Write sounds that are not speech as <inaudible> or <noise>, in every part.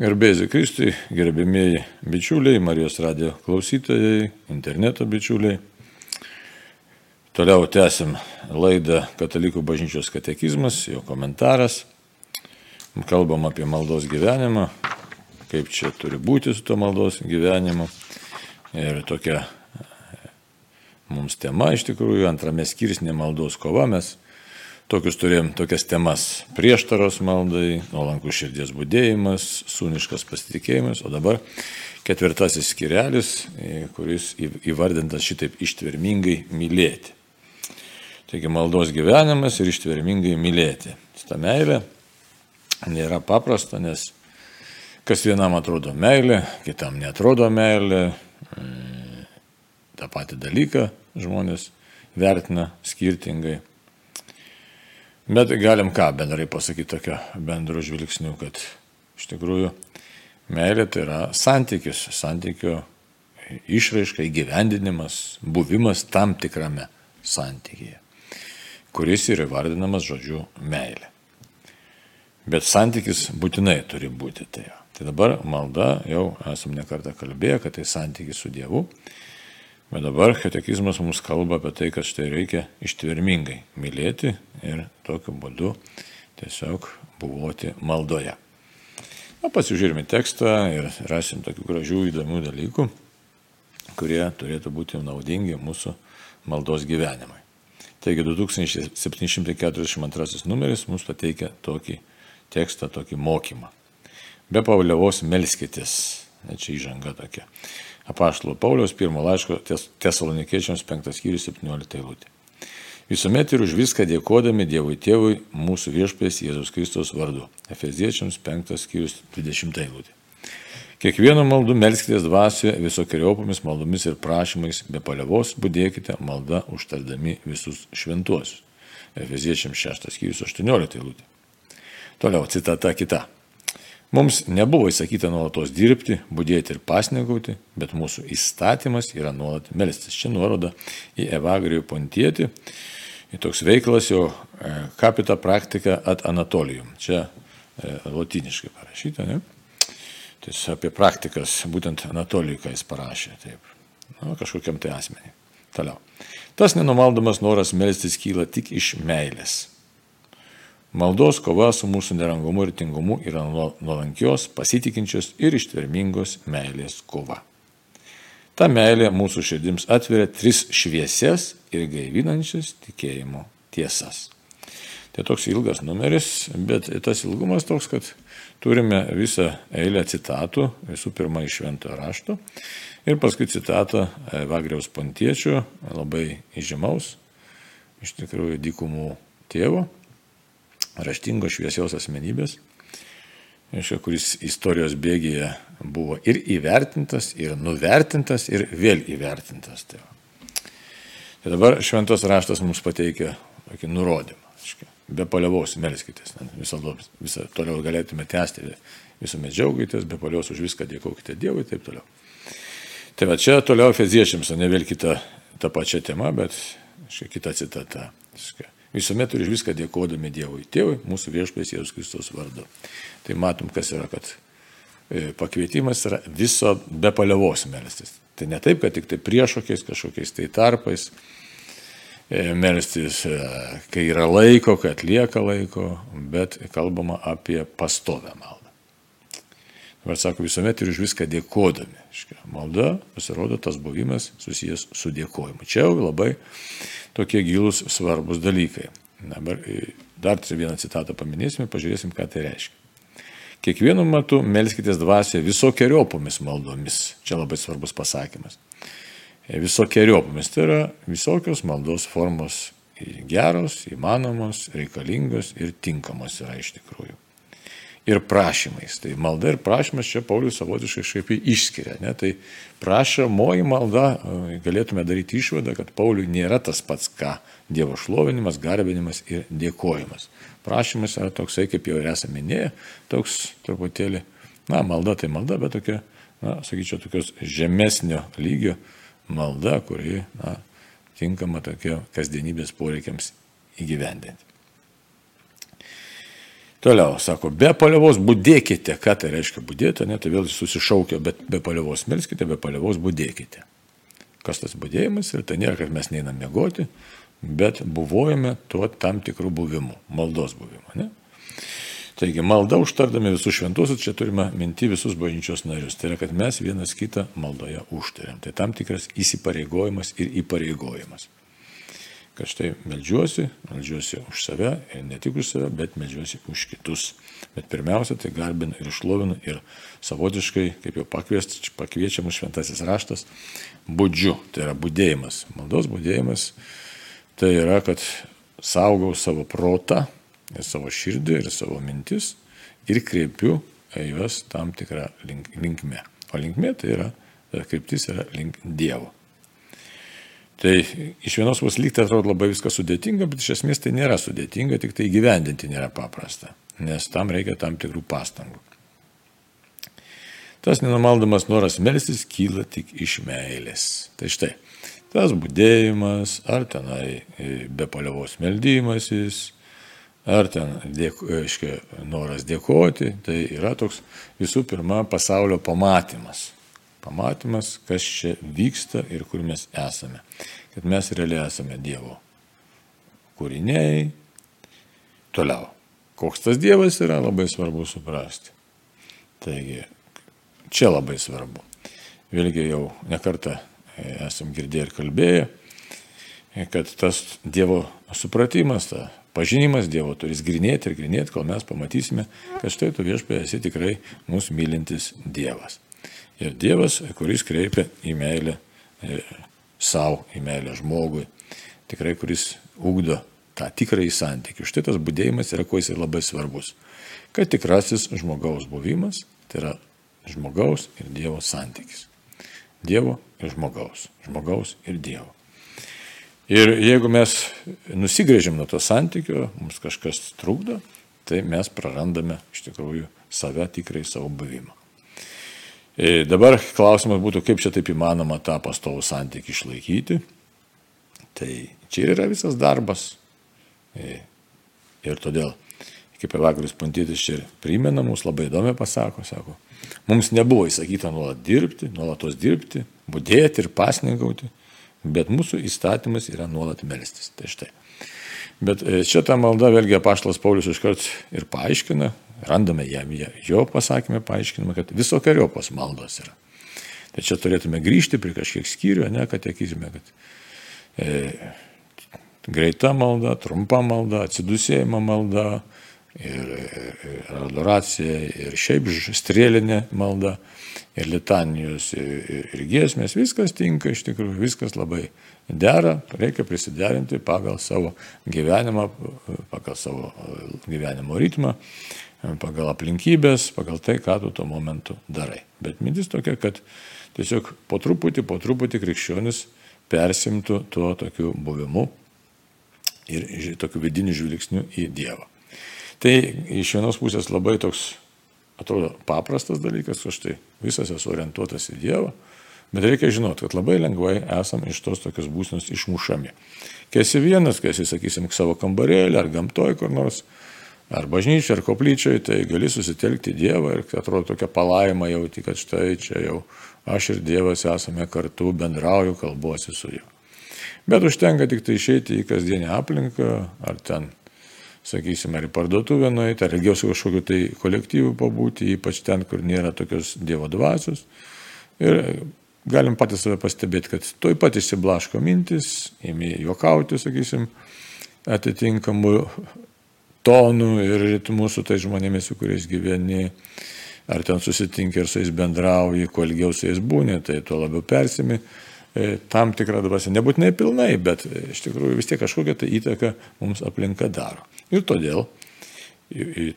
Gerbėjai Kristui, gerbėmėjai bičiuliai, Marijos radio klausytojai, interneto bičiuliai. Toliau tęsim laidą Katalikų bažnyčios katekizmas, jo komentaras. Kalbam apie maldos gyvenimą, kaip čia turi būti su to maldos gyvenimu. Ir tokia mums tema iš tikrųjų, antrame skirsnė maldos kova mes Tokius turėjom tokias temas - prieštaros maldai, nuolankų širdies būdėjimas, sūniškas pasitikėjimas, o dabar ketvirtasis skirelis, kuris įvardintas šitaip ištvermingai mylėti. Taigi maldos gyvenimas ir ištvermingai mylėti. Ta meilė nėra paprasta, nes kas vienam atrodo meilė, kitam netrodo meilė, mm, tą patį dalyką žmonės vertina skirtingai. Bet galim ką bendrai pasakyti tokio bendro žvilgsniu, kad iš tikrųjų meilė tai yra santykis, santykio išraiška, įgyvendinimas, buvimas tam tikrame santykėje, kuris yra vardinamas žodžiu meilė. Bet santykis būtinai turi būti tai. Tai dabar malda, jau esam nekartą kalbėję, kad tai santykis su Dievu, Bet dabar katekizmas mums kalba apie tai, kad štai reikia ištvermingai mylėti ir tokiu būdu tiesiog buvoti maldoje. Na, pasižiūrime tekstą ir rasim tokių gražių įdomių dalykų, kurie turėtų būti naudingi mūsų maldos gyvenimui. Taigi 2742 numeris mums pateikia tokį tekstą, tokį mokymą. Be pavliavos melskitės, ne čia įžanga tokia apaštalo Pauliaus pirmo laiško tesalonikiečiams 5 skyrius 17 eilutė. Visuomet ir už viską dėkodami Dievui Tėvui mūsų viešpės Jėzus Kristus vardu. Efeziečiams 5 skyrius 20 eilutė. Kiekvienu maldu melskitės dvasioje visokiojopomis maldomis ir prašymais, be palievos būdėkite malda užtardami visus šventuosius. Efeziečiams 6 skyrius 18 eilutė. Toliau citata kita. Mums nebuvo įsakyta nuolatos dirbti, būdėti ir pasnegauti, bet mūsų įstatymas yra nuolat melstis. Čia nuoroda į Evagrijų pontietį, į toks veiklas jo kapita e, praktika ad Anatolijum. Čia e, latiniškai parašyta, ne? Tai apie praktikas, būtent Anatolijui, ką jis parašė, taip, nu, kažkokiam tai asmeniai. Toliau. Tas nenumaldomas noras melstis kyla tik iš meilės. Maldos kova su mūsų nerangumu ir tingumu yra nuolankios, pasitikinčios ir ištvermingos meilės kova. Ta meilė mūsų širdims atveria tris šviesias ir gaivinančias tikėjimo tiesas. Tai toks ilgas numeris, bet tas ilgumas toks, kad turime visą eilę citatų, visų pirma iš šventojo rašto ir paskui citatą Vagriaus pontiečio, labai įžymaus, iš tikrųjų dykumų tėvo raštingos šviesios asmenybės, aiškia, kuris istorijos bėgėje buvo ir įvertintas, ir nuvertintas, ir vėl įvertintas. Tai, tai dabar šventos raštas mums pateikia tokį nurodymą. Aiškia, be palievos melskitės, visą, visą toliau galėtume tęsti, visuomet džiaugitės, be palievos už viską dėkokite Dievui ir taip toliau. Tai va čia toliau feziečiams, ne vėl kita ta pačia tema, bet aiškia, kita citata. Aiškia, Visuomet ir viską dėkodami Dievui. Tėvui, mūsų viešpės Jėzus Kristus vardu. Tai matom, kas yra, kad e, pakvietimas yra viso be palievos melstis. Tai ne taip, kad tik tai priešokiais kažkokiais tai tarpais e, melstis, e, kai yra laiko, kai atlieka laiko, bet kalbama apie pastovę maldą. Dabar sako, visuomet ir už viską dėkodami. Malda, pasirodo, tas buvimas susijęs su dėkojimu. Čia jau labai tokie gilūs svarbus dalykai. Dabar e, dar vieną citatą paminėsime, pažiūrėsim, ką tai reiškia. Kiekvienu metu melskitės dvasioje visokiojopomis maldomis. Čia labai svarbus pasakymas. E, visokiojopomis tai yra visokios maldos formos geros, įmanomos, reikalingos ir tinkamos yra iš tikrųjų ir prašymais. Tai malda ir prašymas čia Paulius savotiškai šiaip išskiria. Ne? Tai prašomoji malda, galėtume daryti išvadą, kad Pauliui nėra tas pats, ką Dievo šlovinimas, garbinimas ir dėkojimas. Prašymas yra toksai, kaip jau ir esame minėję, toks truputėlį, na, malda tai malda, bet tokia, na, sakyčiau, tokios žemesnio lygio malda, kuri, na, tinkama tokio kasdienybės poreikiams įgyvendinti. Toliau, sako, be palievos būdėkite. Ką tai reiškia būdėti, ne, tai vėl susišaukia, bet be palievos melskite, be palievos būdėkite. Kas tas būdėjimas ir tai nėra, kad mes neinam mėgoti, bet buvojame tuo tam tikrų buvimų, maldos buvimo. Ne? Taigi malda užtardami visus šventuosius, čia turime minti visus bažnyčios narius. Tai yra, kad mes vienas kitą maldoje užtariam. Tai tam tikras įsipareigojimas ir įpareigojimas kad štai melžiuosi, melžiuosi už save ir ne tik už save, bet melžiuosi už kitus. Bet pirmiausia, tai garbinu ir išlovinu ir savotiškai, kaip jau pakviečiamas šventasis raštas, būdžiu, tai yra būdėjimas. Maldos būdėjimas tai yra, kad saugau savo protą ir savo širdį ir savo mintis ir kreipiu juos tam tikrą link, linkme. O linkme tai yra, kryptis yra link Dievo. Tai iš vienos pusės lygtai atrodo labai viskas sudėtinga, bet iš esmės tai nėra sudėtinga, tik tai gyvendinti nėra paprasta, nes tam reikia tam tikrų pastangų. Tas nenumaldomas noras melstis kyla tik iš meilės. Tai štai, tas būdėjimas, ar tenai e, be paliovos meldymasis, ar ten dėk, aiškia, noras dėkoti, tai yra toks visų pirma pasaulio pamatymas pamatymas, kas čia vyksta ir kur mes esame. Kad mes realiai esame Dievo kūriniai. Toliau. Koks tas Dievas yra labai svarbu suprasti. Taigi, čia labai svarbu. Vėlgi jau nekartą e, esam girdėję ir kalbėję, e, kad tas Dievo supratimas, ta pažinimas Dievo turės grinėti ir grinėti, kol mes pamatysime, kad štai tu viešpė esi tikrai mūsų mylintis Dievas. Ir Dievas, kuris kreipia į meilę e, savo, į meilę žmogui, tikrai kuris ugdo tą tikrąjį santykių. Štai tas būdėjimas yra kuo jisai labai svarbus. Kad tikrasis žmogaus buvimas tai yra žmogaus ir Dievo santykis. Dievo ir žmogaus. Žmogaus ir Dievo. Ir jeigu mes nusigrėžim nuo to santykio, mums kažkas trukdo, tai mes prarandame iš tikrųjų save tikrai savo buvimą. E, dabar klausimas būtų, kaip čia taip įmanoma tą pastovų santykį išlaikyti. Tai čia yra visas darbas. E, ir todėl, kaip Evagrius Puntytis čia primena, mums labai įdomi pasako, sako, mums nebuvo įsakyta nuolat dirbti, nuolatos dirbti, būdėti ir pasninkauti, bet mūsų įstatymas yra nuolat melstis. Tai štai. Bet e, čia ta malda vėlgi apaštalas Paulius iškart ir paaiškina, randame jam jo pasakymę, paaiškinimą, kad visokiojopos maldos yra. Tai čia turėtume grįžti prie kažkiek skyrių, ne, kad tiekysime, kad e, greita malda, trumpa malda, atsidusėjimo malda ir, ir adoracija, ir šiaip strėlinė malda, ir litanijos, ir, ir giesmės, viskas tinka iš tikrųjų, viskas labai dera, reikia prisiderinti pagal savo gyvenimą, pagal savo gyvenimo ritmą pagal aplinkybės, pagal tai, ką tu tuo momentu darai. Bet mintis tokia, kad tiesiog po truputį, po truputį krikščionis persimtų tuo tokiu buvimu ir tokiu vidiniu žvilgsniu į Dievą. Tai iš vienos pusės labai toks, atrodo, paprastas dalykas, aš tai visas esu orientuotas į Dievą, bet reikia žinoti, kad labai lengvai esam iš tos tokios būsnos išmušami. Kai esi vienas, kai esi, sakysim, savo kambarėlį ar gamtoj kur nors, ar bažnyčiai, ar koplyčiai, tai gali susitelkti Dievą ir atrodo tokia palaima jauti, kad štai čia jau aš ir Dievas esame kartu, bendrauju, kalbuosi su juo. Bet užtenka tik tai išeiti į kasdienę aplinką, ar ten, sakysime, ar į parduotuvę nueiti, ar ilgiausiai kažkokiu tai kolektyvu pabūti, ypač ten, kur nėra tokios Dievo dvasios. Ir galim patys save pastebėti, kad toj pat išsiblaško mintis, ėmė juokauti, sakysim, atitinkamų tonų ir ritmų su tais žmonėmis, su kuriais gyveni, ar ten susitinki ir su jais bendrauji, kuo ilgiau su jais būni, tai tuo labiau persimi tam tikrą dvasę. Nebūtinai pilnai, bet e, iš tikrųjų vis tiek kažkokią tai įtaką mums aplinka daro. Ir todėl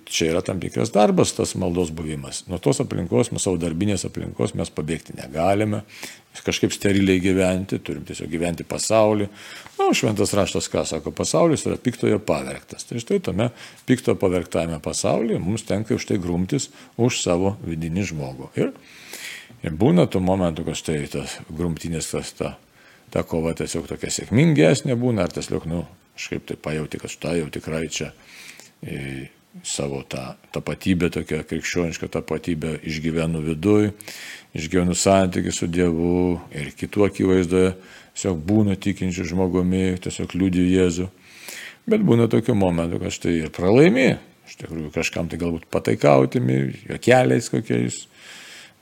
čia yra tam tikras darbas, tas maldos buvimas. Nuo tos aplinkos, nuo savo darbinės aplinkos mes pabėgti negalime, kažkaip steriliai gyventi, turim tiesiog gyventi pasaulį. Na, o šventas raštas ką sako, pasaulis yra piktojo pavergtas. Tai štai tame pikto pavergtame pasaulyje mums tenka už tai grumtis už savo vidinį žmogų. Ir, ir būna tų momentų, kad štai tas grumtinės, tas ta, ta kova tiesiog tokia sėkmingesnė būna, ar tiesiog, nu, kažkaip tai pajauti, kad štai jau tikrai čia savo tą tapatybę, tokią krikščionišką tapatybę išgyvenu viduj, išgyvenu santykių su Dievu ir kitų akivaizdoje, tiesiog būnu tikinčiu žmogumi, tiesiog liūdį Jėzų. Bet būna tokių momentų, kad štai ir pralaimi, iš tikrųjų kažkam tai galbūt pataikautimi, jokeliais kokiais,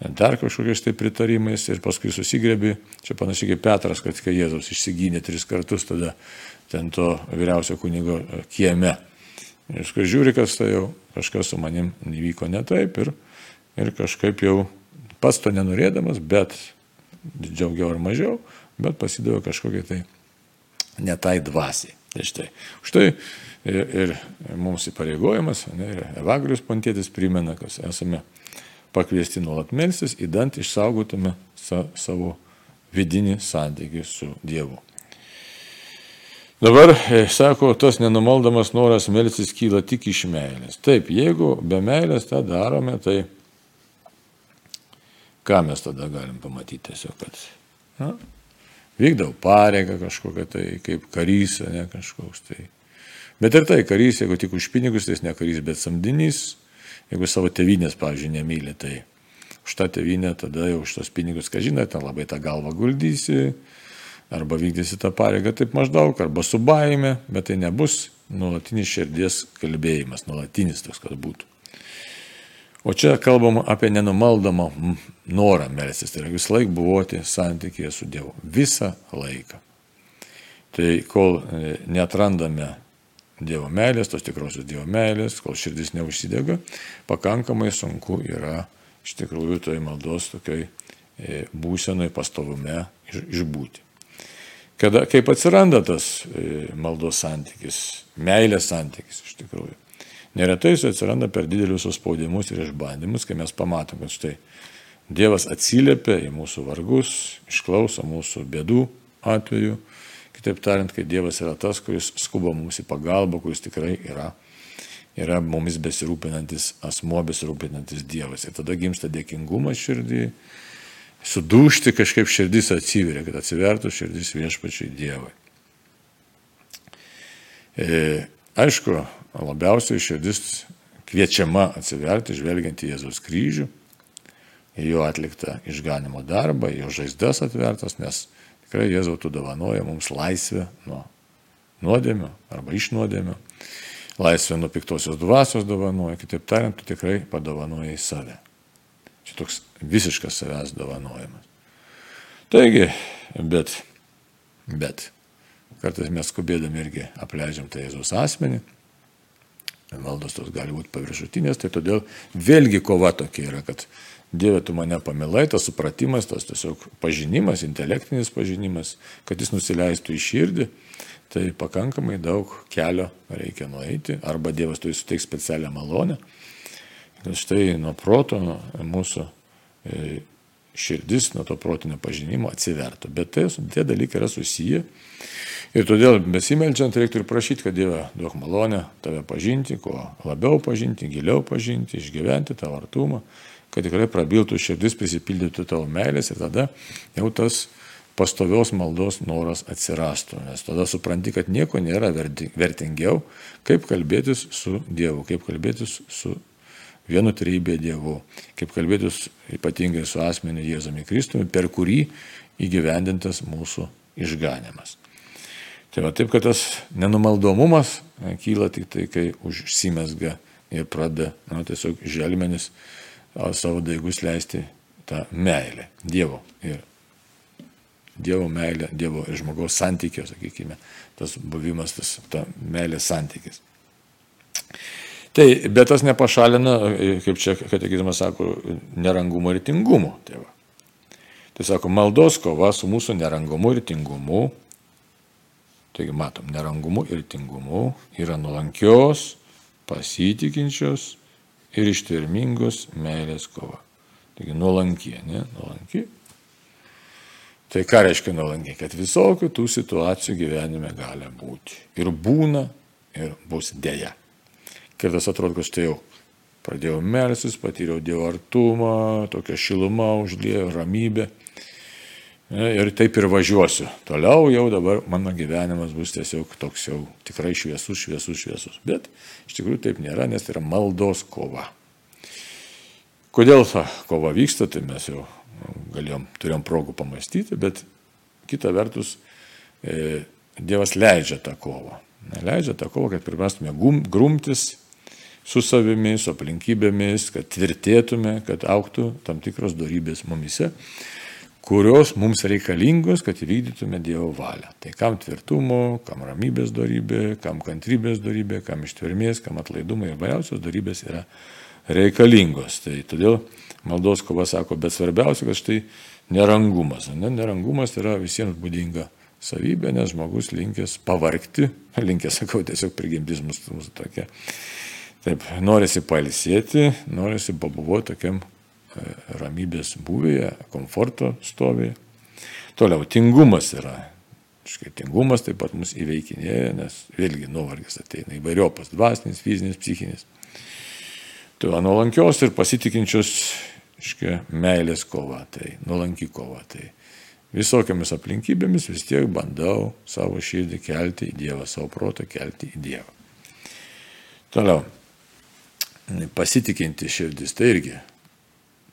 dar kažkokiais tai pritarimais ir paskui susigrėbi, čia panašiai kaip Petras, kad kai Jėzus išsigynė tris kartus, tada ten to vyriausio kunigo kieme. Ir kai žiūri, kas tai jau kažkas su manim įvyko ne taip ir, ir kažkaip jau pats to nenorėdamas, bet džiaugiau ar mažiau, bet pasidavė kažkokiai tai netai dvasiai. Tai štai. Štai ir, ir mums įpareigojimas, ne, ir Evagrius Pontėtis primena, kad esame pakviesti nuolat melsis, įdant išsaugotume sa, savo vidinį santykį su Dievu. Dabar, e, sako, tas nenumaldamas noras melsis kyla tik iš meilės. Taip, jeigu be meilės tą darome, tai ką mes tada galim pamatyti tiesiog, kad na, vykdau pareigą kažkokią tai, kaip karys, ne kažkoks tai. Bet ir tai karys, jeigu tik už pinigus, tai jis ne karys, bet samdinys, jeigu savo tevinės, pavyzdžiui, nemyli, tai už tą tevinę tada jau už tos pinigus, ką žinai, ten labai tą galvą guldysi, arba vykdysi tą pareigą taip maždaug, arba su baime, bet tai nebus nuolatinis širdies kalbėjimas, nuolatinis toks, kad būtų. O čia kalbam apie nenumaldomą norą melstis, tai yra visą laiką buvoti santykėje su Dievu. Visą laiką. Tai kol e, netrandame Dievo meilės, tos tikrosios Dievo meilės, kol širdis neužsidega, pakankamai sunku yra iš tikrųjų toj maldos tokioj e, būsenoj pastovume išbūti. Kada, kaip atsiranda tas e, maldos santykis, meilės santykis iš tikrųjų. Neretai jis atsiranda per didelius spaudimus ir išbandymus, kai mes pamatom, kad štai Dievas atsiliepia į mūsų vargus, išklauso mūsų bėdų atveju. Kitaip tariant, kai Dievas yra tas, kuris skuba mums į pagalbą, kuris tikrai yra, yra mumis besirūpinantis asmo, besirūpinantis Dievas. Ir tada gimsta dėkingumas širdį, sudušti kažkaip širdis atsiveria, kad atsivertų širdis viešpačiai Dievui. E, aišku, labiausiai širdis kviečiama atsiverti, žvelgiant į Jėzaus kryžių, į jo atliktą išganimo darbą, į jo žaizdas atvertas, nes tikrai Jėzau tu dovanoja mums laisvę nuo nuodėmio arba iš nuodėmio, laisvę nuo piktosios dvasios dovanoja, kitaip tariant, tu tikrai padovanoja į save. Čia toks visiškas savęs dovanojimas. Taigi, bet, bet, kartais mes skubėdami irgi apleidžiam tą Jėzus asmenį, maldos tos gali būti paviršutinės, tai todėl vėlgi kova tokia yra, kad Dieve, tu mane pamilai, tas supratimas, tas tiesiog pažinimas, intelektinis pažinimas, kad jis nusileistų į širdį, tai pakankamai daug kelio reikia nueiti, arba Dievas turi suteikti specialią malonę, kad štai nuo proto mūsų e, širdis, nuo to protinio pažinimo atsivertų. Bet tai, tie dalykai yra susiję. Ir todėl besimeldžiant reiktų ir prašyti, kad Dieve duok malonę tave pažinti, kuo labiau pažinti, giliau pažinti, išgyventi tą artumą, kad tikrai prabiltų širdis, prisipildytų tavo meilės ir tada jau tas pastovios maldos noras atsirastų. Nes tada supranti, kad nieko nėra vertingiau, kaip kalbėtis su Dievu, kaip kalbėtis su vienu trybė Dievu, kaip kalbėtis ypatingai su asmeniu Jėzumi Kristumi, per kurį įgyvendintas mūsų išganimas. Tai va taip, kad tas nenumaldomumas kyla tik tai, kai užsimesga ir pradeda, na, tiesiog želmenis savo daigus leisti tą meilę Dievo ir Dievo meilė, Dievo ir žmogaus santykio, sakykime, tas buvimas, tas ta meilės santykis. Tai, bet tas nepašalina, kaip čia katekizmas sako, nerangumo ir tingumo. Tai, va. tai sako, maldos kova su mūsų nerangumu ir tingumu. Taigi matom, nerangumu ir tingumu yra nuolankios, pasitikinčios ir ištvermingos meilės kova. Taigi nuolankie, ne? Nuolanki. Tai ką reiškia nuolankiai? Kad visokių tų situacijų gyvenime gali būti. Ir būna, ir bus dėja. Kartais atrodo, kad štai jau pradėjau melsis, patyriau Dievo artumą, tokia šiluma užlėjo, ramybė. Ir taip ir važiuosiu. Toliau jau dabar mano gyvenimas bus tiesiog toks jau tikrai šviesus, šviesus, šviesus. Bet iš tikrųjų taip nėra, nes tai yra maldos kova. Kodėl ta kova vyksta, tai mes jau galėjom, turėjom progų pamastyti, bet kita vertus e, Dievas leidžia tą kovą. Leidžia tą kovą, kad priprastume grumtis su savimi, su aplinkybėmis, kad tvirtėtume, kad auktų tam tikros darybės mumise kurios mums reikalingos, kad įvykdytume Dievo valią. Tai kam tvirtumo, kam ramybės darybė, kam kantrybės darybė, kam ištvermės, kam atlaidumo ir vairiausios darybės yra reikalingos. Tai todėl maldos kova sako, bet svarbiausia, kad štai nerangumas. Ne? Nerangumas yra visiems būdinga savybė, nes žmogus linkęs pavarkti, <laughs> linkęs, sakau, tiesiog prigimtis mūsų, tokia. Taip, norisi palisėti, norisi pabuvoti tokiam ramybės buvėje, komforto stovėje. Toliau, tingumas yra. Škai tingumas taip pat mus įveikinėja, nes vėlgi nuovargis ateina įvairiopas - dvasinis, fizinis, psichinis. Tai nuolankios ir pasitikinčios, škai, meilės kova, tai nuolanki kova. Tai visokiamis aplinkybėmis vis tiek bandau savo širdį kelti į Dievą, savo protą kelti į Dievą. Toliau, pasitikinti širdis, tai irgi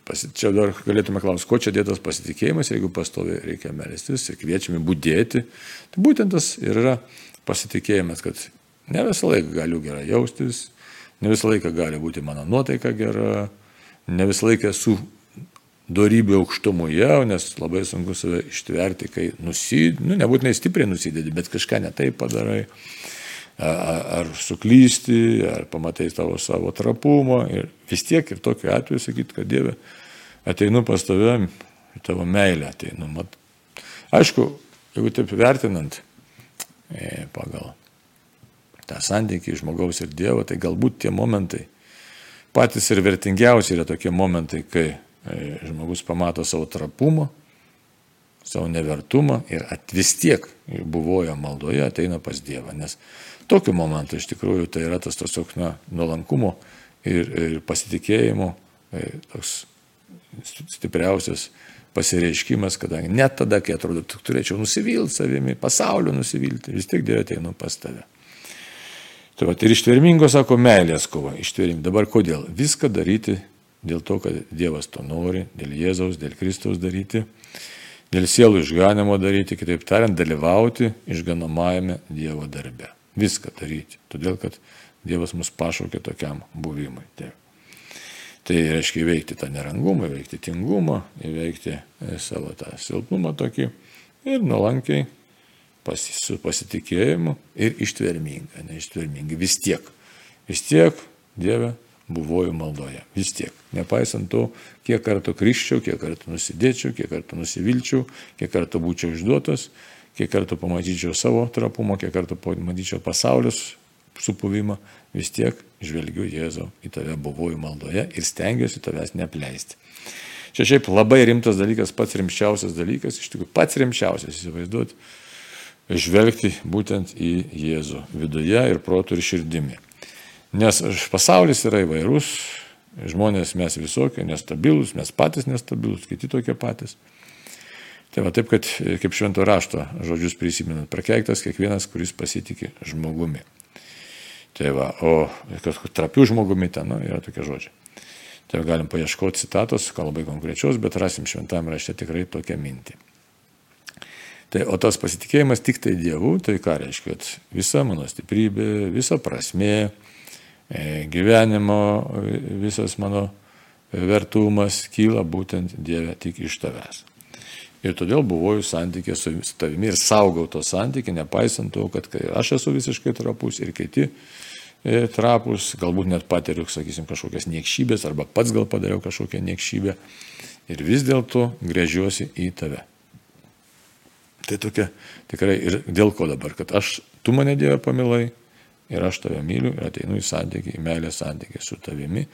Čia dar galėtume klausti, ko čia dėtas pasitikėjimas, jeigu pastovi reikia melstis ir kviečiami būdėti. Tai būtent tas ir yra pasitikėjimas, kad ne visą laiką galiu gerai jaustis, ne visą laiką gali būti mano nuotaika gera, ne visą laiką esu darybių aukštumoje, nes labai sunku save ištverti, kai nusidedi, nu, nebūtinai stipriai nusidedi, bet kažką netai padarai, ar, ar suklysti, ar pamatai tavo savo trapumą ir vis tiek ir tokiu atveju sakyti, kad Dieve, ateinu pas tave, tavo meilę ateinu. Mat. Aišku, jeigu taip vertinant e, pagal tą santykį žmogaus ir Dievo, tai galbūt tie momentai patys ir vertingiausi yra tokie momentai, kai e, žmogus pamato savo trapumą, savo nevertumą ir vis tiek buvojo maldoje ateina pas Dievą. Nes tokiu momentu iš tikrųjų tai yra tas tiesiog na, nuolankumo ir, ir pasitikėjimo e, toks stipriausias pasireiškimas, kadangi net tada, kai atrodo, tu turėčiau nusivilti savimi, pasaulio nusivilti, vis tiek Dieve ateinu pas tave. Tai va, ir ištvermingo, sako, meilės kova. Ištvermingo. Dabar kodėl? Viską daryti dėl to, kad Dievas to nori, dėl Jėzaus, dėl Kristaus daryti, dėl sielų išganimo daryti, kitaip tariant, dalyvauti išganomajame Dievo darbe. Viską daryti. Todėl, kad Dievas mus pašaukė tokiam buvimui. Taip. Tai reiškia įveikti tą nerangumą, įveikti tingumą, įveikti e, savo tą silpnumą tokį ir nuolankiai pasi, su pasitikėjimu ir ištverminga, neištverminga. Vis tiek, vis tiek Dieve buvoju maldoje. Vis tiek. Nepaisant to, kiek kartų kryščiau, kiek kartų nusidėčiau, kiek kartų nusivilčiau, kiek kartų būčiau išduotas, kiek kartų pamatyčiau savo trapumą, kiek kartų pamatyčiau pasaulius supuvimą, vis tiek žvelgiu Jėzau į tave buvoju maldoje ir stengiuosi tavęs neapleisti. Čia šiaip labai rimtas dalykas, pats rimčiausias dalykas, iš tikrųjų pats rimčiausias, įsivaizduoti, žvelgti būtent į Jėzų viduje ir protų ir širdimi. Nes pasaulis yra įvairus, žmonės mes visokie, nestabilus, mes patys nestabilus, kiti tokie patys. Tai va taip, kad kaip švento rašto žodžius prisimenant, prakeiktas kiekvienas, kuris pasitikė žmogumi. Tai va, o kažkokiu trapiu žmogumi ten nu, yra tokie žodžiai. Tai galim paieškoti citatos, gal labai konkrečios, bet rasim šventame rašte tikrai tokią mintį. Tai, o tas pasitikėjimas tik tai Dievu, tai ką reiškia, kad visa mano stiprybė, visa prasme, e, gyvenimo, visas mano vertumas kyla būtent Dieve tik iš tavęs. Ir todėl buvau santykė su tavimi ir saugau to santykį, nepaisant to, kad aš esu visiškai trapus ir kiti E, trapus, galbūt net patiriu, sakysim, kažkokias niekšybės arba pats gal padariau kažkokią niekšybę ir vis dėlto grėžiuosi į tave. Tai tokia tikrai ir dėl ko dabar, kad aš, tu mane Dieve pamilai ir aš tave myliu ir ateinu į santykį, į meilę santykį su tavimi,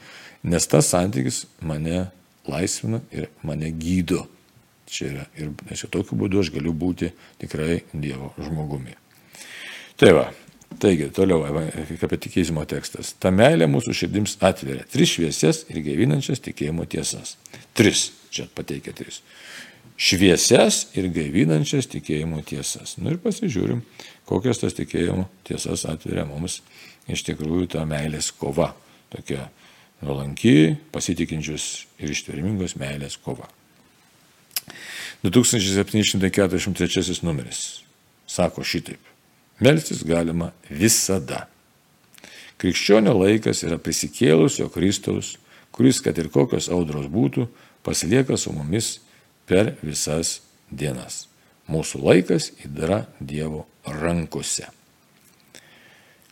nes tas santykis mane laisvina ir mane gydo. Čia yra. Ir nes tokiu būdu aš galiu būti tikrai Dievo žmogumi. Tai va, Taigi, toliau apie tikėjimo tekstas. Ta meilė mūsų širdims atveria tris šviesias ir gaivinančias tikėjimo tiesas. Tris, čia pateikia tris. šviesias ir gaivinančias tikėjimo tiesas. Nu ir pasižiūrim, kokias tas tikėjimo tiesas atveria mums iš tikrųjų ta meilės kova. Tokia nuolanki, pasitikinčius ir ištvermingos meilės kova. 2743 numeris sako šitaip. Melstis galima visada. Krikščionio laikas yra prisikėlusio Kristaus, kuris, kad ir kokios audros būtų, pasilieka su mumis per visas dienas. Mūsų laikas yra Dievo rankose.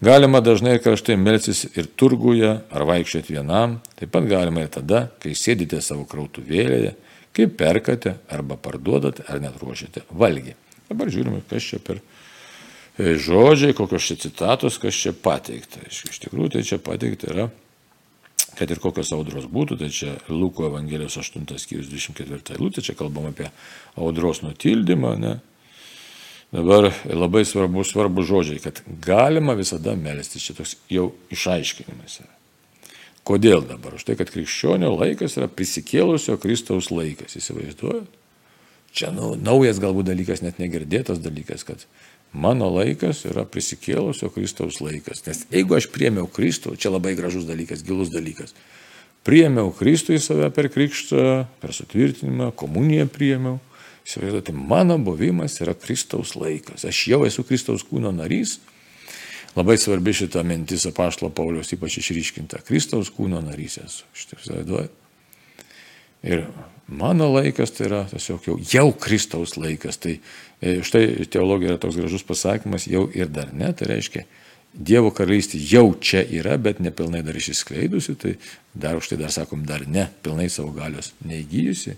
Galima dažnai ir karštai melsis ir turguje, ar vaikščioti vienam, taip pat galima ir tada, kai sėdite savo krautuvėlėje, kai perkate arba parduodate ar net ruošiate valgį. Dabar žiūrime, kas čia per e, žodžiai, kokios čia citatos, kas čia pateikta. Iš tikrųjų, tai čia pateikta yra kad ir kokios audros būtų, tai čia Luko Evangelijos 8 skyrius 24 eilutė, čia kalbam apie audros nutildymą, ne? Dabar labai svarbu, svarbu žodžiai, kad galima visada melstis, čia toks jau išaiškinimas yra. Kodėl dabar? Už tai, kad krikščionio laikas yra prisikėlusio Kristaus laikas, įsivaizduojat? Čia nu, naujas galbūt dalykas, net negirdėtas dalykas, kad Mano laikas yra prisikėlusio Kristaus laikas. Nes jeigu aš priemiau Kristų, čia labai gražus dalykas, gilus dalykas. Priemiau Kristų į save per krikštą, per sutvirtinimą, komuniją priemiau. Įsivaizduoti, mano buvimas yra Kristaus laikas. Aš jau esu Kristaus kūno narys. Labai svarbi šita mintis apaštalo Paulius ypač išryškinta. Kristaus kūno narys esu. Šitą įsivaizduojate. Ir mano laikas tai yra tiesiog jau, jau Kristaus laikas. Tai e, štai teologija yra toks gražus pasakymas, jau ir dar ne, tai reiškia, Dievo karalystė jau čia yra, bet nepilnai dar išsiskleidusi, tai dar už tai dar sakom, dar ne, pilnai savo galios neįgyjusi,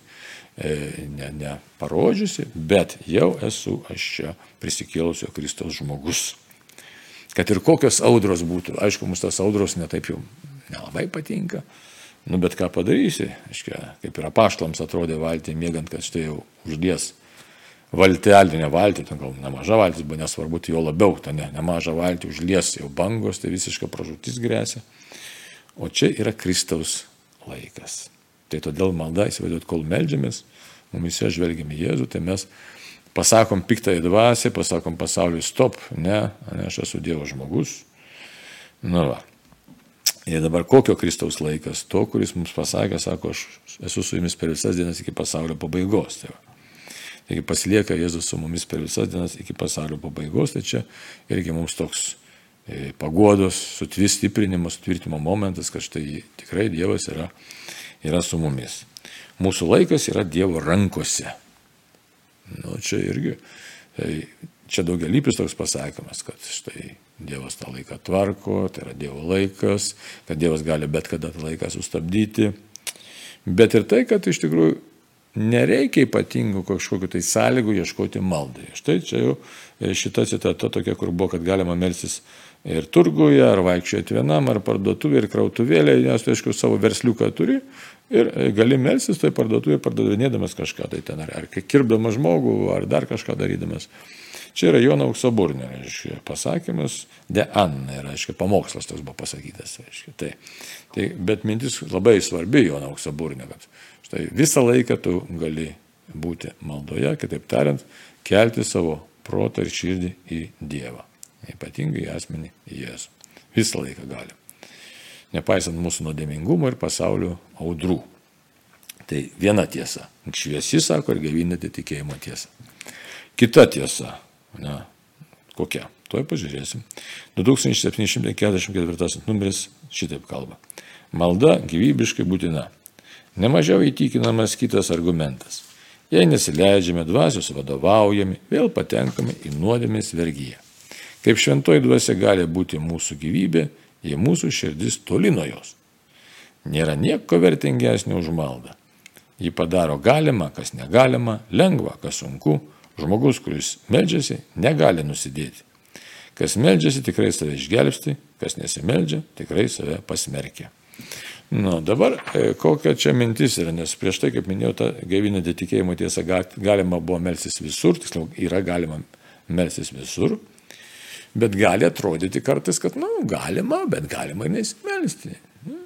e, ne, ne parodžiusi, bet jau esu aš čia prisikėlusio Kristaus žmogus. Kad ir kokios audros būtų, aišku, mums tas audros netaip jau nelabai patinka, Nu, bet ką padarysi, aiškia, kaip ir apaštlams atrodė valtį, mėgant, kad štai jau uždės valtelį, ne valtį, ten gal nemaža valtis, buvo nesvarbu, tai jo labiau, ten ne, nemaža valtį užlies jau bangos, tai visiška pražūtis grėsia. O čia yra Kristaus laikas. Tai todėl malda, įsivaizduot, kol melžiamės, mumise žvelgiame Jėzų, tai mes pasakom piktąją dvasę, pasakom pasauliui stop, ne, ne aš esu Dievo žmogus. Nu va, Ir dabar kokio Kristaus laikas? To, kuris mums pasakė, sako, aš esu su jumis per visas dienas iki pasaulio pabaigos. Tai va. Taigi pasilieka Jėzus su mumis per visas dienas iki pasaulio pabaigos, tai čia irgi mums toks e, paguodos, sutvirtinimas, sutvirtimo momentas, kad štai tikrai Dievas yra, yra su mumis. Mūsų laikas yra Dievo rankose. Nu, čia irgi, tai čia daugialypis toks pasakymas, kad štai Dievas tą laiką tvarko, tai yra Dievo laikas, kad Dievas gali bet kada tą laiką sustabdyti. Bet ir tai, kad iš tikrųjų nereikia ypatingų kažkokiu tai sąlygų ieškoti maldai. Štai čia jau e, šita citata tokia, kur buvo, kad galima melsis ir turguje, ar vaikščioti vienam, ar parduotuvė, ir krautuvėlė, nes tu aišku savo versliuką turi ir e, gali melsis tai parduotuvė pardavinėdamas kažką tai ten, ar, ar kirpdamas žmogų, ar dar kažką darydamas. Čia yra Jono auksaburnio, reiškia, pasakymas, de Anna, reiškia, pamokslas toks buvo pasakytas, reiškia. Tai, tai, bet mintis labai svarbi Jono auksaburnio, kad štai visą laiką tu gali būti maldoje, kitaip tariant, kelti savo protą ir širdį į Dievą, ypatingai asmenį į Jėzų. Visą laiką gali. Nepaisant mūsų nuodėmingumo ir pasaulio audrų. Tai viena tiesa. Šviesi sako ir gavinate tikėjimo tiesą. Kita tiesa Na, kokia? Tuoj pažiūrėsim. 2744 numeris šitaip kalba. Malda gyvybiškai būtina. Nemažiau įtikinamas kitas argumentas. Jei nesileidžiame dvasios vadovaujami, vėl patenkame į nuodėmės vergyją. Kaip šventoji dvasia gali būti mūsų gyvybė, jei mūsų širdis toli nuo jos. Nėra nieko vertingesnio už maldą. Ji padaro galima, kas negalima, lengva, kas sunku, Žmogus, kuris meldžiasi, negali nusidėti. Kas meldžiasi, tikrai save išgelbsti, kas nesimeldžia, tikrai save pasmerkia. Nu, dabar e, kokia čia mintis yra, nes prieš tai, kaip minėjau, tą gaivinantį tikėjimo tiesą galima buvo melsis visur, tiksliau, yra galima melsis visur, bet gali atrodyti kartais, kad, na, nu, galima, bet galima ir nesimelsti. Nu,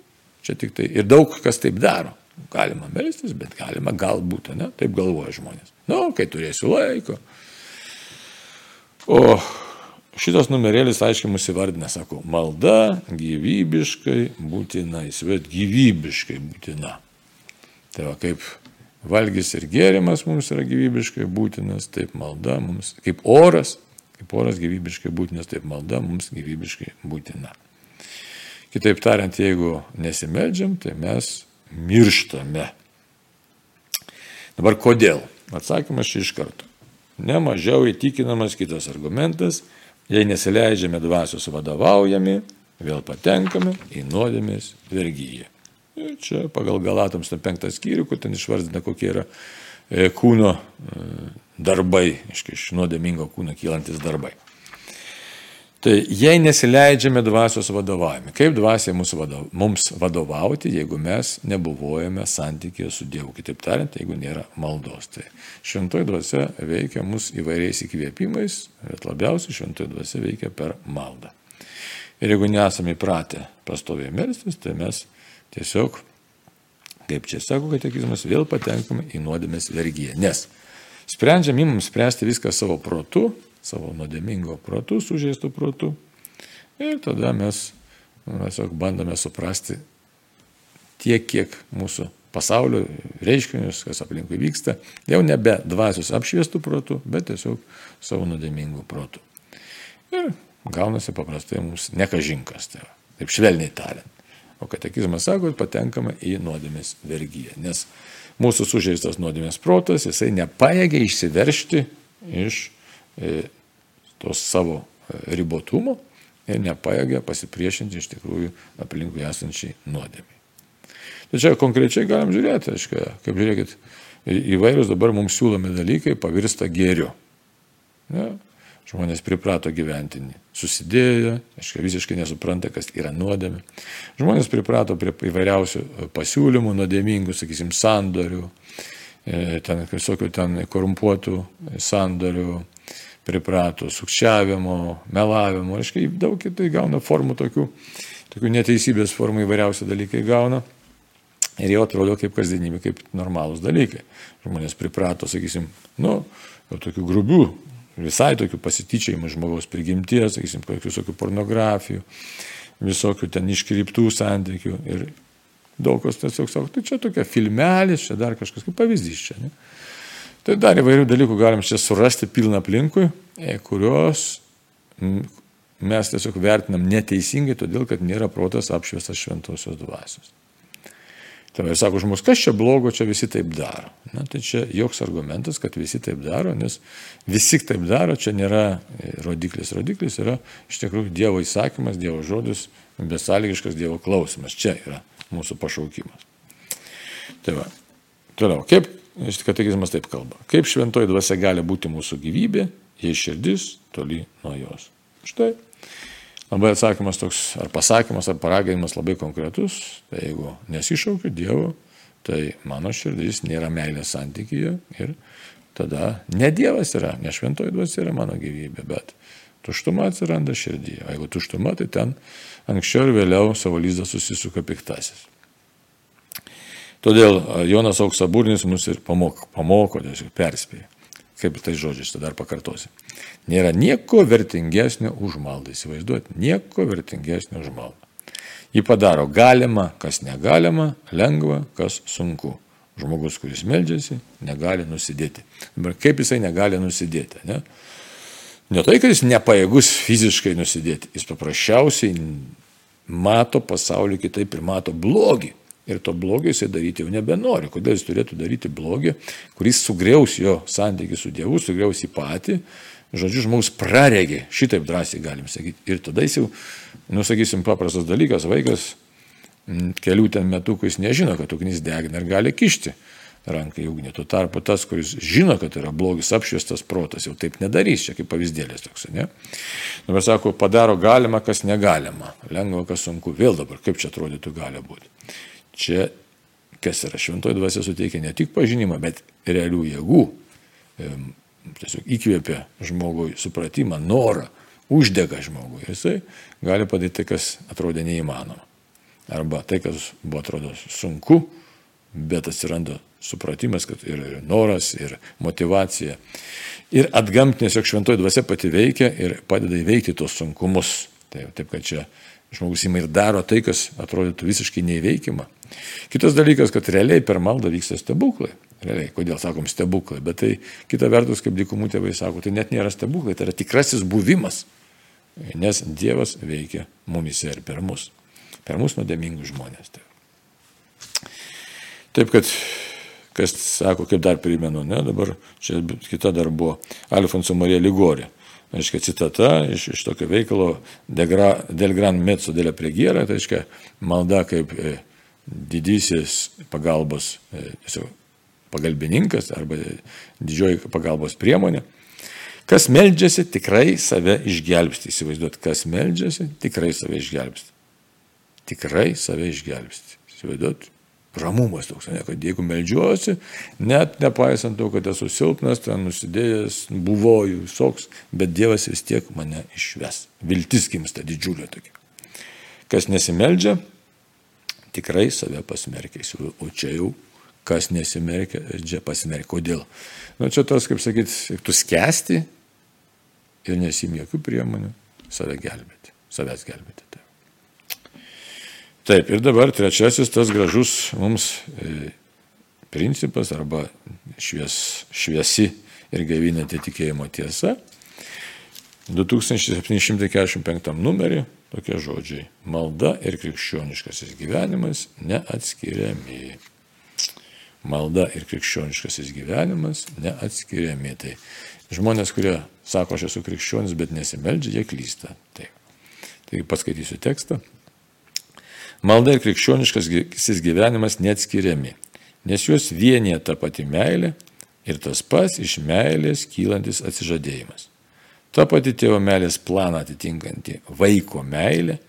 čia tik tai ir daug kas taip daro. galima melstis, bet galima galbūt, ne? Taip galvoja žmonės. Na, nu, kai turėsiu laiko. O šitas numerėlis aiškiai mus įvardina, sako, malda gyvybiškai būtina, įsivaizduot, gyvybiškai būtina. Tai va, kaip valgys ir gėrimas mums yra gyvybiškai būtinas, taip malda mums, kaip oras, kaip oras gyvybiškai būtinas, taip malda mums gyvybiškai būtina. Kitaip tariant, jeigu nesimeldžiam, tai mes mirštame. Dabar kodėl? Atsakymas čia iš karto. Ne mažiau įtikinamas kitas argumentas, jei nesileidžiame dvasios vadovaujami, vėl patenkame į nuodėmės vergyją. Ir čia pagal Galatams 5 skyrių, kur ten išvardina, kokie yra e, kūno darbai, iš nuodėmingo kūno kylantis darbai. Tai jei nesileidžiame dvasios vadovavimui, kaip dvasia vadov, mums vadovauti, jeigu mes nebuvojame santykėje su Dievu, kitaip tariant, jeigu nėra maldos. Tai šventoji dvasia veikia mus įvairiais įkvėpimais, bet labiausiai šventoji dvasia veikia per maldą. Ir jeigu nesame įpratę pastoviai melstis, tai mes tiesiog, kaip čia sako katekizmas, vėl patenkame į nuodėmės vergyją. Nes sprendžiam įmam spręsti viską savo protu, savo nuodėmingo protu, sužeistų protu. Ir tada mes tiesiog bandome suprasti tiek, kiek mūsų pasaulio reiškinius, kas aplinkui vyksta, jau nebe dvasios apšviestų protų, bet tiesiog savo nuodėmingų protų. Ir gaunasi paprastai mums nekažinkas, tai va, taip švelniai tariant. O katekizmas sako, kad patenkame į nuodėmės vergyją, nes mūsų sužeistas nuodėmės protas, jisai nepaėgia išsiveršti iš E, tos savo e, ribotumo ir nepaėgia pasipriešinti iš tikrųjų aplinkui esančiai nuodėmiai. Tačiau konkrečiai galim žiūrėti, aiškia, kaip žiūrėkit, įvairūs dabar mums siūlomi dalykai pavirsta gėriu. Ne? Žmonės priprato gyventi susidėję, aiškiai, visiškai nesupranta, kas yra nuodėmė. Žmonės priprato prie įvairiausių pasiūlymų, nuodėmingų, sakysim, sandorių, e, ten visokių ten korumpuotų sandorių, priprato, sukčiavimo, melavimo, aiškiai, daug kitai gauna formų tokių, tokių neteisybės formų įvairiausi dalykai gauna. Ir jau atrodo kaip kasdienybė, kaip normalūs dalykai. Žmonės priprato, sakysim, nu, tokių grubių, visai tokių pasityčiajimų žmogaus prigimties, sakysim, visokių pornografijų, visokių ten iškryptų santykių. Ir daug kas tiesiog sako, tai čia tokia filmelis, čia dar kažkas, kaip pavyzdys čia. Ne? Tai dar įvairių dalykų galim čia surasti pilną aplinkui, e, kurios mes tiesiog vertinam neteisingai, todėl kad nėra protas apšviestas šventosios dvasios. Ir sako žmogus, kas čia blogo, čia visi taip daro. Na, tai čia joks argumentas, kad visi taip daro, nes visi taip daro, čia nėra e, rodiklis. Rodiklis yra iš tikrųjų Dievo įsakymas, Dievo žodis, besąlygiškas Dievo klausimas. Čia yra mūsų pašaukimas. Tai va. Toliau, kaip Katekizmas taip kalba. Kaip šventoji dvasia gali būti mūsų gyvybė, jei širdis toli nuo jos. Štai. Labai atsakymas toks, ar pasakymas, ar paraginimas labai konkretus. Tai jeigu nesišaukiu Dievo, tai mano širdis nėra meilės santykyje ir tada ne Dievas yra, ne šventoji dvasia yra mano gyvybė, bet tuštuma atsiranda širdyje. O jeigu tuštuma, tai ten anksčiau ir vėliau savo lyzdą susisuka piktasis. Todėl Jonas Auksaburnis mus ir pamoko, pamoko tiesiog perspėja. Kaip tai žodžiais, tada dar pakartosiu. Nėra nieko vertingesnio už maldą. Įsivaizduoti, nieko vertingesnio už maldą. Jį padaro galima, kas negalima, lengva, kas sunku. Žmogus, kuris meldžiasi, negali nusidėti. Dabar kaip jisai negali nusidėti? Ne? ne tai, kad jis nepajėgus fiziškai nusidėti, jis paprasčiausiai mato pasaulį kitaip ir mato blogį ir to blogio jisai daryti jau nebenori. Kodėl jis turėtų daryti blogį, kuris sugriaus jo santykių su Dievu, sugriaus į patį. Žodžiu, žmogus praregė, šitaip drąsiai galim sakyti. Ir tada jis jau, nusakysim, paprastas dalykas, vaikas kelių ten metukų jis nežino, kad ugnis degina ir gali kišti ranką į ugnį. Tuo tarpu tas, kuris žino, kad yra blogis apšviestas protas, jau taip nedarys, čia kaip pavyzdėlės toks, ne? Dabar sako, padaro galima, kas negalima, lengva, kas sunku. Vėl dabar, kaip čia atrodytų gali būti. Čia, kas yra šventoji dvasia, suteikia ne tik pažinimą, bet realių jėgų. Tiesiog įkvėpia žmogui supratimą, norą, uždega žmogui. Jisai gali padaryti tai, kas atrodė neįmanoma. Arba tai, kas buvo atrodo sunku, bet atsiranda supratimas, kad ir noras, ir motivacija. Ir atgamtinės, jog šventoji dvasia pati veikia ir padeda įveikti tos sunkumus. Taip, taip kad čia žmogus ima ir daro tai, kas atrodytų visiškai neįveikima. Kitas dalykas, kad realiai per maldą vyksta stebuklai. Realiai, kodėl sakom stebuklai, bet tai kita vertus, kaip dykumų tėvai sako, tai net nėra stebuklai, tai yra tikrasis buvimas. Nes Dievas veikia mumise ir per mus. Per mus nuodėmingus žmonės. Tai. Taip kad, kas sako, kaip dar primenu, ne, dabar čia kita dar buvo Alfonso Marija Ligorė. Aiškia, citata iš, iš tokio veikalo Del Gran Mezzo della Pregiera, tai reiškia malda kaip e, didysis pagalbos, e, pagalbininkas arba didžioji pagalbos priemonė. Kas meldžiasi, tikrai save išgelbsti. Įsivaizduot, kas meldžiasi, tikrai save išgelbsti. Tikrai save išgelbsti. Įsivaizduot, ramumas toks, ne, kad jeigu melžiuosi, net nepaisant to, kad esu silpnas, ten nusidėjęs, buvoju visoks, bet Dievas vis tiek mane išves. Viltis gimsta didžiulė tokia. Kas nesimeldžia, tikrai save pasmerkia. O čia jau kas nesimerkia, čia pasimerkia. Kodėl? Nu, čia tas, kaip sakyti, tu skęsti ir nesim jokių priemonių save gelbėti, savęs gelbėti. Tai. Taip, ir dabar trečiasis tas gražus mums e, principas arba švies, šviesi ir gaivinanti tikėjimo tiesa. 2745 numerį tokie žodžiai. Malda ir krikščioniškasis gyvenimas neatskiriami. Malda ir krikščioniškasis gyvenimas neatskiriami. Tai žmonės, kurie sako, aš esu krikščionis, bet nesimeldžia, jie klysta. Taip. Taigi paskaitysiu tekstą. Malda ir krikščioniškas gyvenimas neatskiriami, nes juos vienyje ta pati meilė ir tas pats iš meilės kylantis atsižadėjimas. Ta pati tėvo meilės planą atitinkanti vaiko meilė,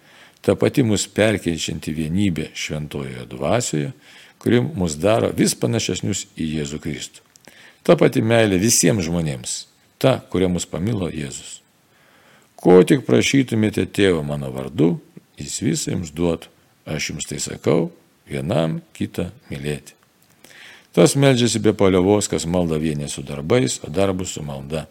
ta pati mus perkeičianti vienybė šventojoje dvasioje, kuri mus daro vis panašesnius į Jėzų Kristų. Ta pati meilė visiems žmonėms, ta, kuria mus pamilo Jėzus. Ko tik prašytumėte tėvo mano vardu, jis visą jums duotų Aš jums tai sakau, vienam kitą mylėti. Tas meldžiasi be paliovos, kas malda vienė su darbais, o darbus su malda.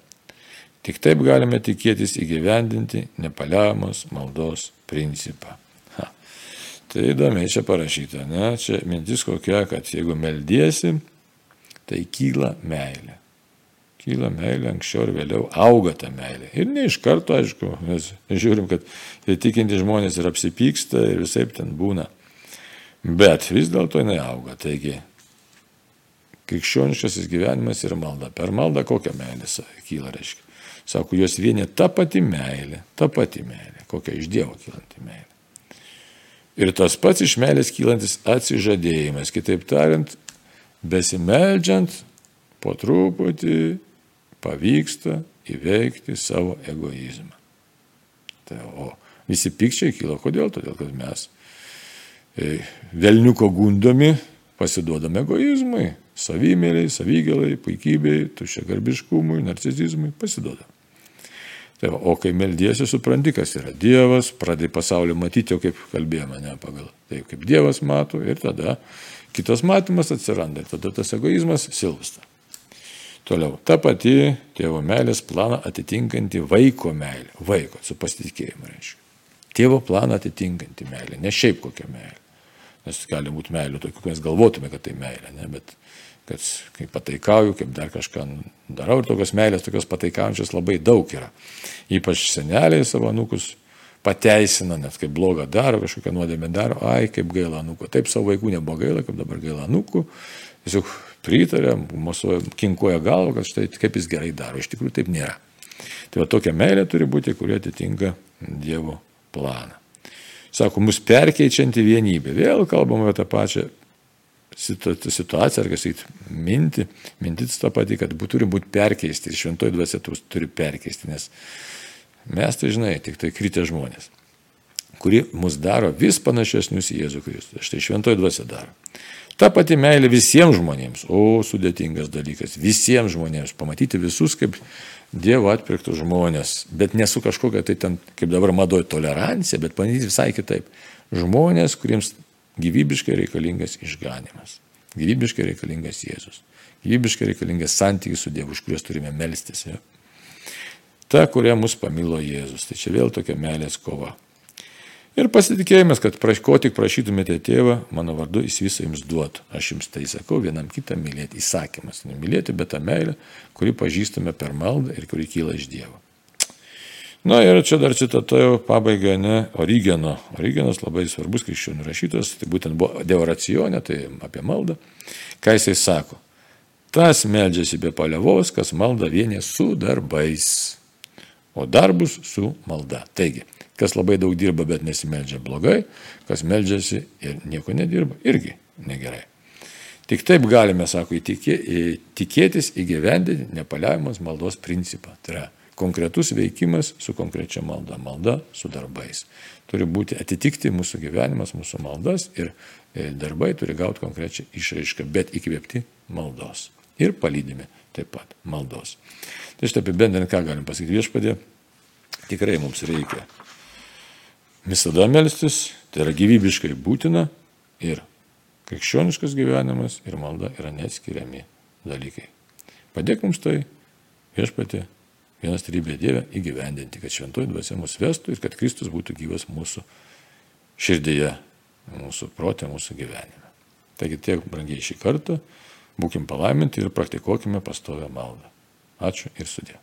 Tik taip galime tikėtis įgyvendinti nepaliaujamos maldos principą. Ha. Tai įdomiai čia parašyta, ne? Čia mintis kokia, kad jeigu meldiesi, tai kyla meilė kyla meilė, anksčiau ir vėliau auga ta meilė. Ir ne iš karto, aišku, mes žiūrim, kad tikinti žmonės ir apsipyksta ir visai ten būna. Bet vis dėlto jinai auga. Taigi, krikščioniškasis gyvenimas yra malda. Per maldą kokią meilę kyla, reiškia. Sako, jos vienė ta pati meilė, ta pati meilė, kokia iš Dievo kylanti meilė. Ir tas pats iš meilės kylantis atsižadėjimas, kitaip tariant, besimeldžiant, po truputį pavyksta įveikti savo egoizmą. Tai, o visi pikčiai kyla kodėl? Todėl, kad mes e, velniuko gundomi pasiduodame egoizmui, savimėliai, savigėlai, puikybei, tuščiagarbiškumui, narcizizmui, pasiduodame. Tai o kai meldiesi, supranti, kas yra Dievas, pradėjai pasaulį matyti, jau kaip kalbėjome, ne pagal tai, kaip Dievas mato, ir tada kitas matymas atsiranda, ir tada tas egoizmas silpsta. Toliau, ta pati tėvo meilės planą atitinkanti vaiko meilė. Vaiko, su pasitikėjimu reiškia. Tėvo planą atitinkanti meilė, ne šiaip kokia meilė. Nes gali būti meilė tokių, mes galvotume, kad tai meilė, ne? bet kad kaip pataikauju, kaip dar kažką darau ir tokios meilės, tokios pataikaujančios labai daug yra. Ypač seneliai savo nukus pateisina, net kaip blogą daro, kažkokią nuodėmę daro, ai, kaip gaila anūko. Taip savo vaikų nebuvo gaila, kaip dabar gaila anūkų. Tiesiog pritarė, mosuoja, kinkoja galvą, kad štai kaip jis gerai daro. Iš tikrųjų taip nėra. Tai va tokia meilė turi būti, kurie atitinka Dievo planą. Sako, mus perkeičianti vienybė. Vėl kalbame apie tą pačią situaciją, ar kas įt, minti, mintis tą patį, kad turi būti perkeisti ir šventoji dvasia turi perkeisti, nes mes tai žinai, tik tai kritę žmonės, kuri mus daro vis panašesnius į Jėzų Kristų. Štai šventoji dvasia daro. Ta pati meilė visiems žmonėms. O, sudėtingas dalykas. Visiems žmonėms. Pamatyti visus kaip Dievo atpirktų žmonės. Bet nesu kažkokia tai ten, kaip dabar madoja, tolerancija, bet pamatyti visai kitaip. Žmonės, kuriems gyvybiškai reikalingas išganimas. Gyvybiškai reikalingas Jėzus. Gyvybiškai reikalingas santykis su Dievu, už kuriuos turime melstis. Ja? Ta, kurią mus pamilo Jėzus. Tai čia vėl tokia meilės kova. Ir pasitikėjimas, kad praš, ko tik prašytumėte tėvą, mano vardu jis visą jums duotų. Aš jums tai sakau, vienam kitą mylėti. Įsakymas. Nemylėti, bet tą meilę, kuri pažįstame per maldą ir kuri kyla iš Dievo. Na ir čia dar citata jau pabaiga, ne, Origeno. Origenas labai svarbus krikščionių rašytojas, tai būtent buvo deoracionė, tai apie maldą. Ką jisai sako? Tas meldžiasi be palievos, kas malda vienė su darbais, o darbus su malda. Taigi, kas labai daug dirba, bet nesimeldžia blogai, kas meldžiasi ir nieko nedirba, irgi negerai. Tik taip galime, sako, tikėtis įgyvendinti nepaliavimas maldos principą. Tai yra konkretus veikimas su konkrečia malda, malda su darbais. Turi būti atitikti mūsų gyvenimas, mūsų maldas ir e, darbai turi gauti konkrečią išraišką, bet įkvėpti maldos. Ir palydimi taip pat maldos. Tai štai apibendrinant, ką galim pasakyti viešpadė, tikrai mums reikia visada melstis, tai yra gyvybiškai būtina ir krikščioniškas gyvenimas ir malda yra neatskiriami dalykai. Padėk mums tai, viešpatė, vienas trybė Dieve įgyvendinti, kad šventoji dvasia mus vestų ir kad Kristus būtų gyvas mūsų širdyje, mūsų protė, mūsų gyvenime. Taigi tiek brangiai šį kartą, būkim palaiminti ir praktikuokime pastovę maldą. Ačiū ir sudė.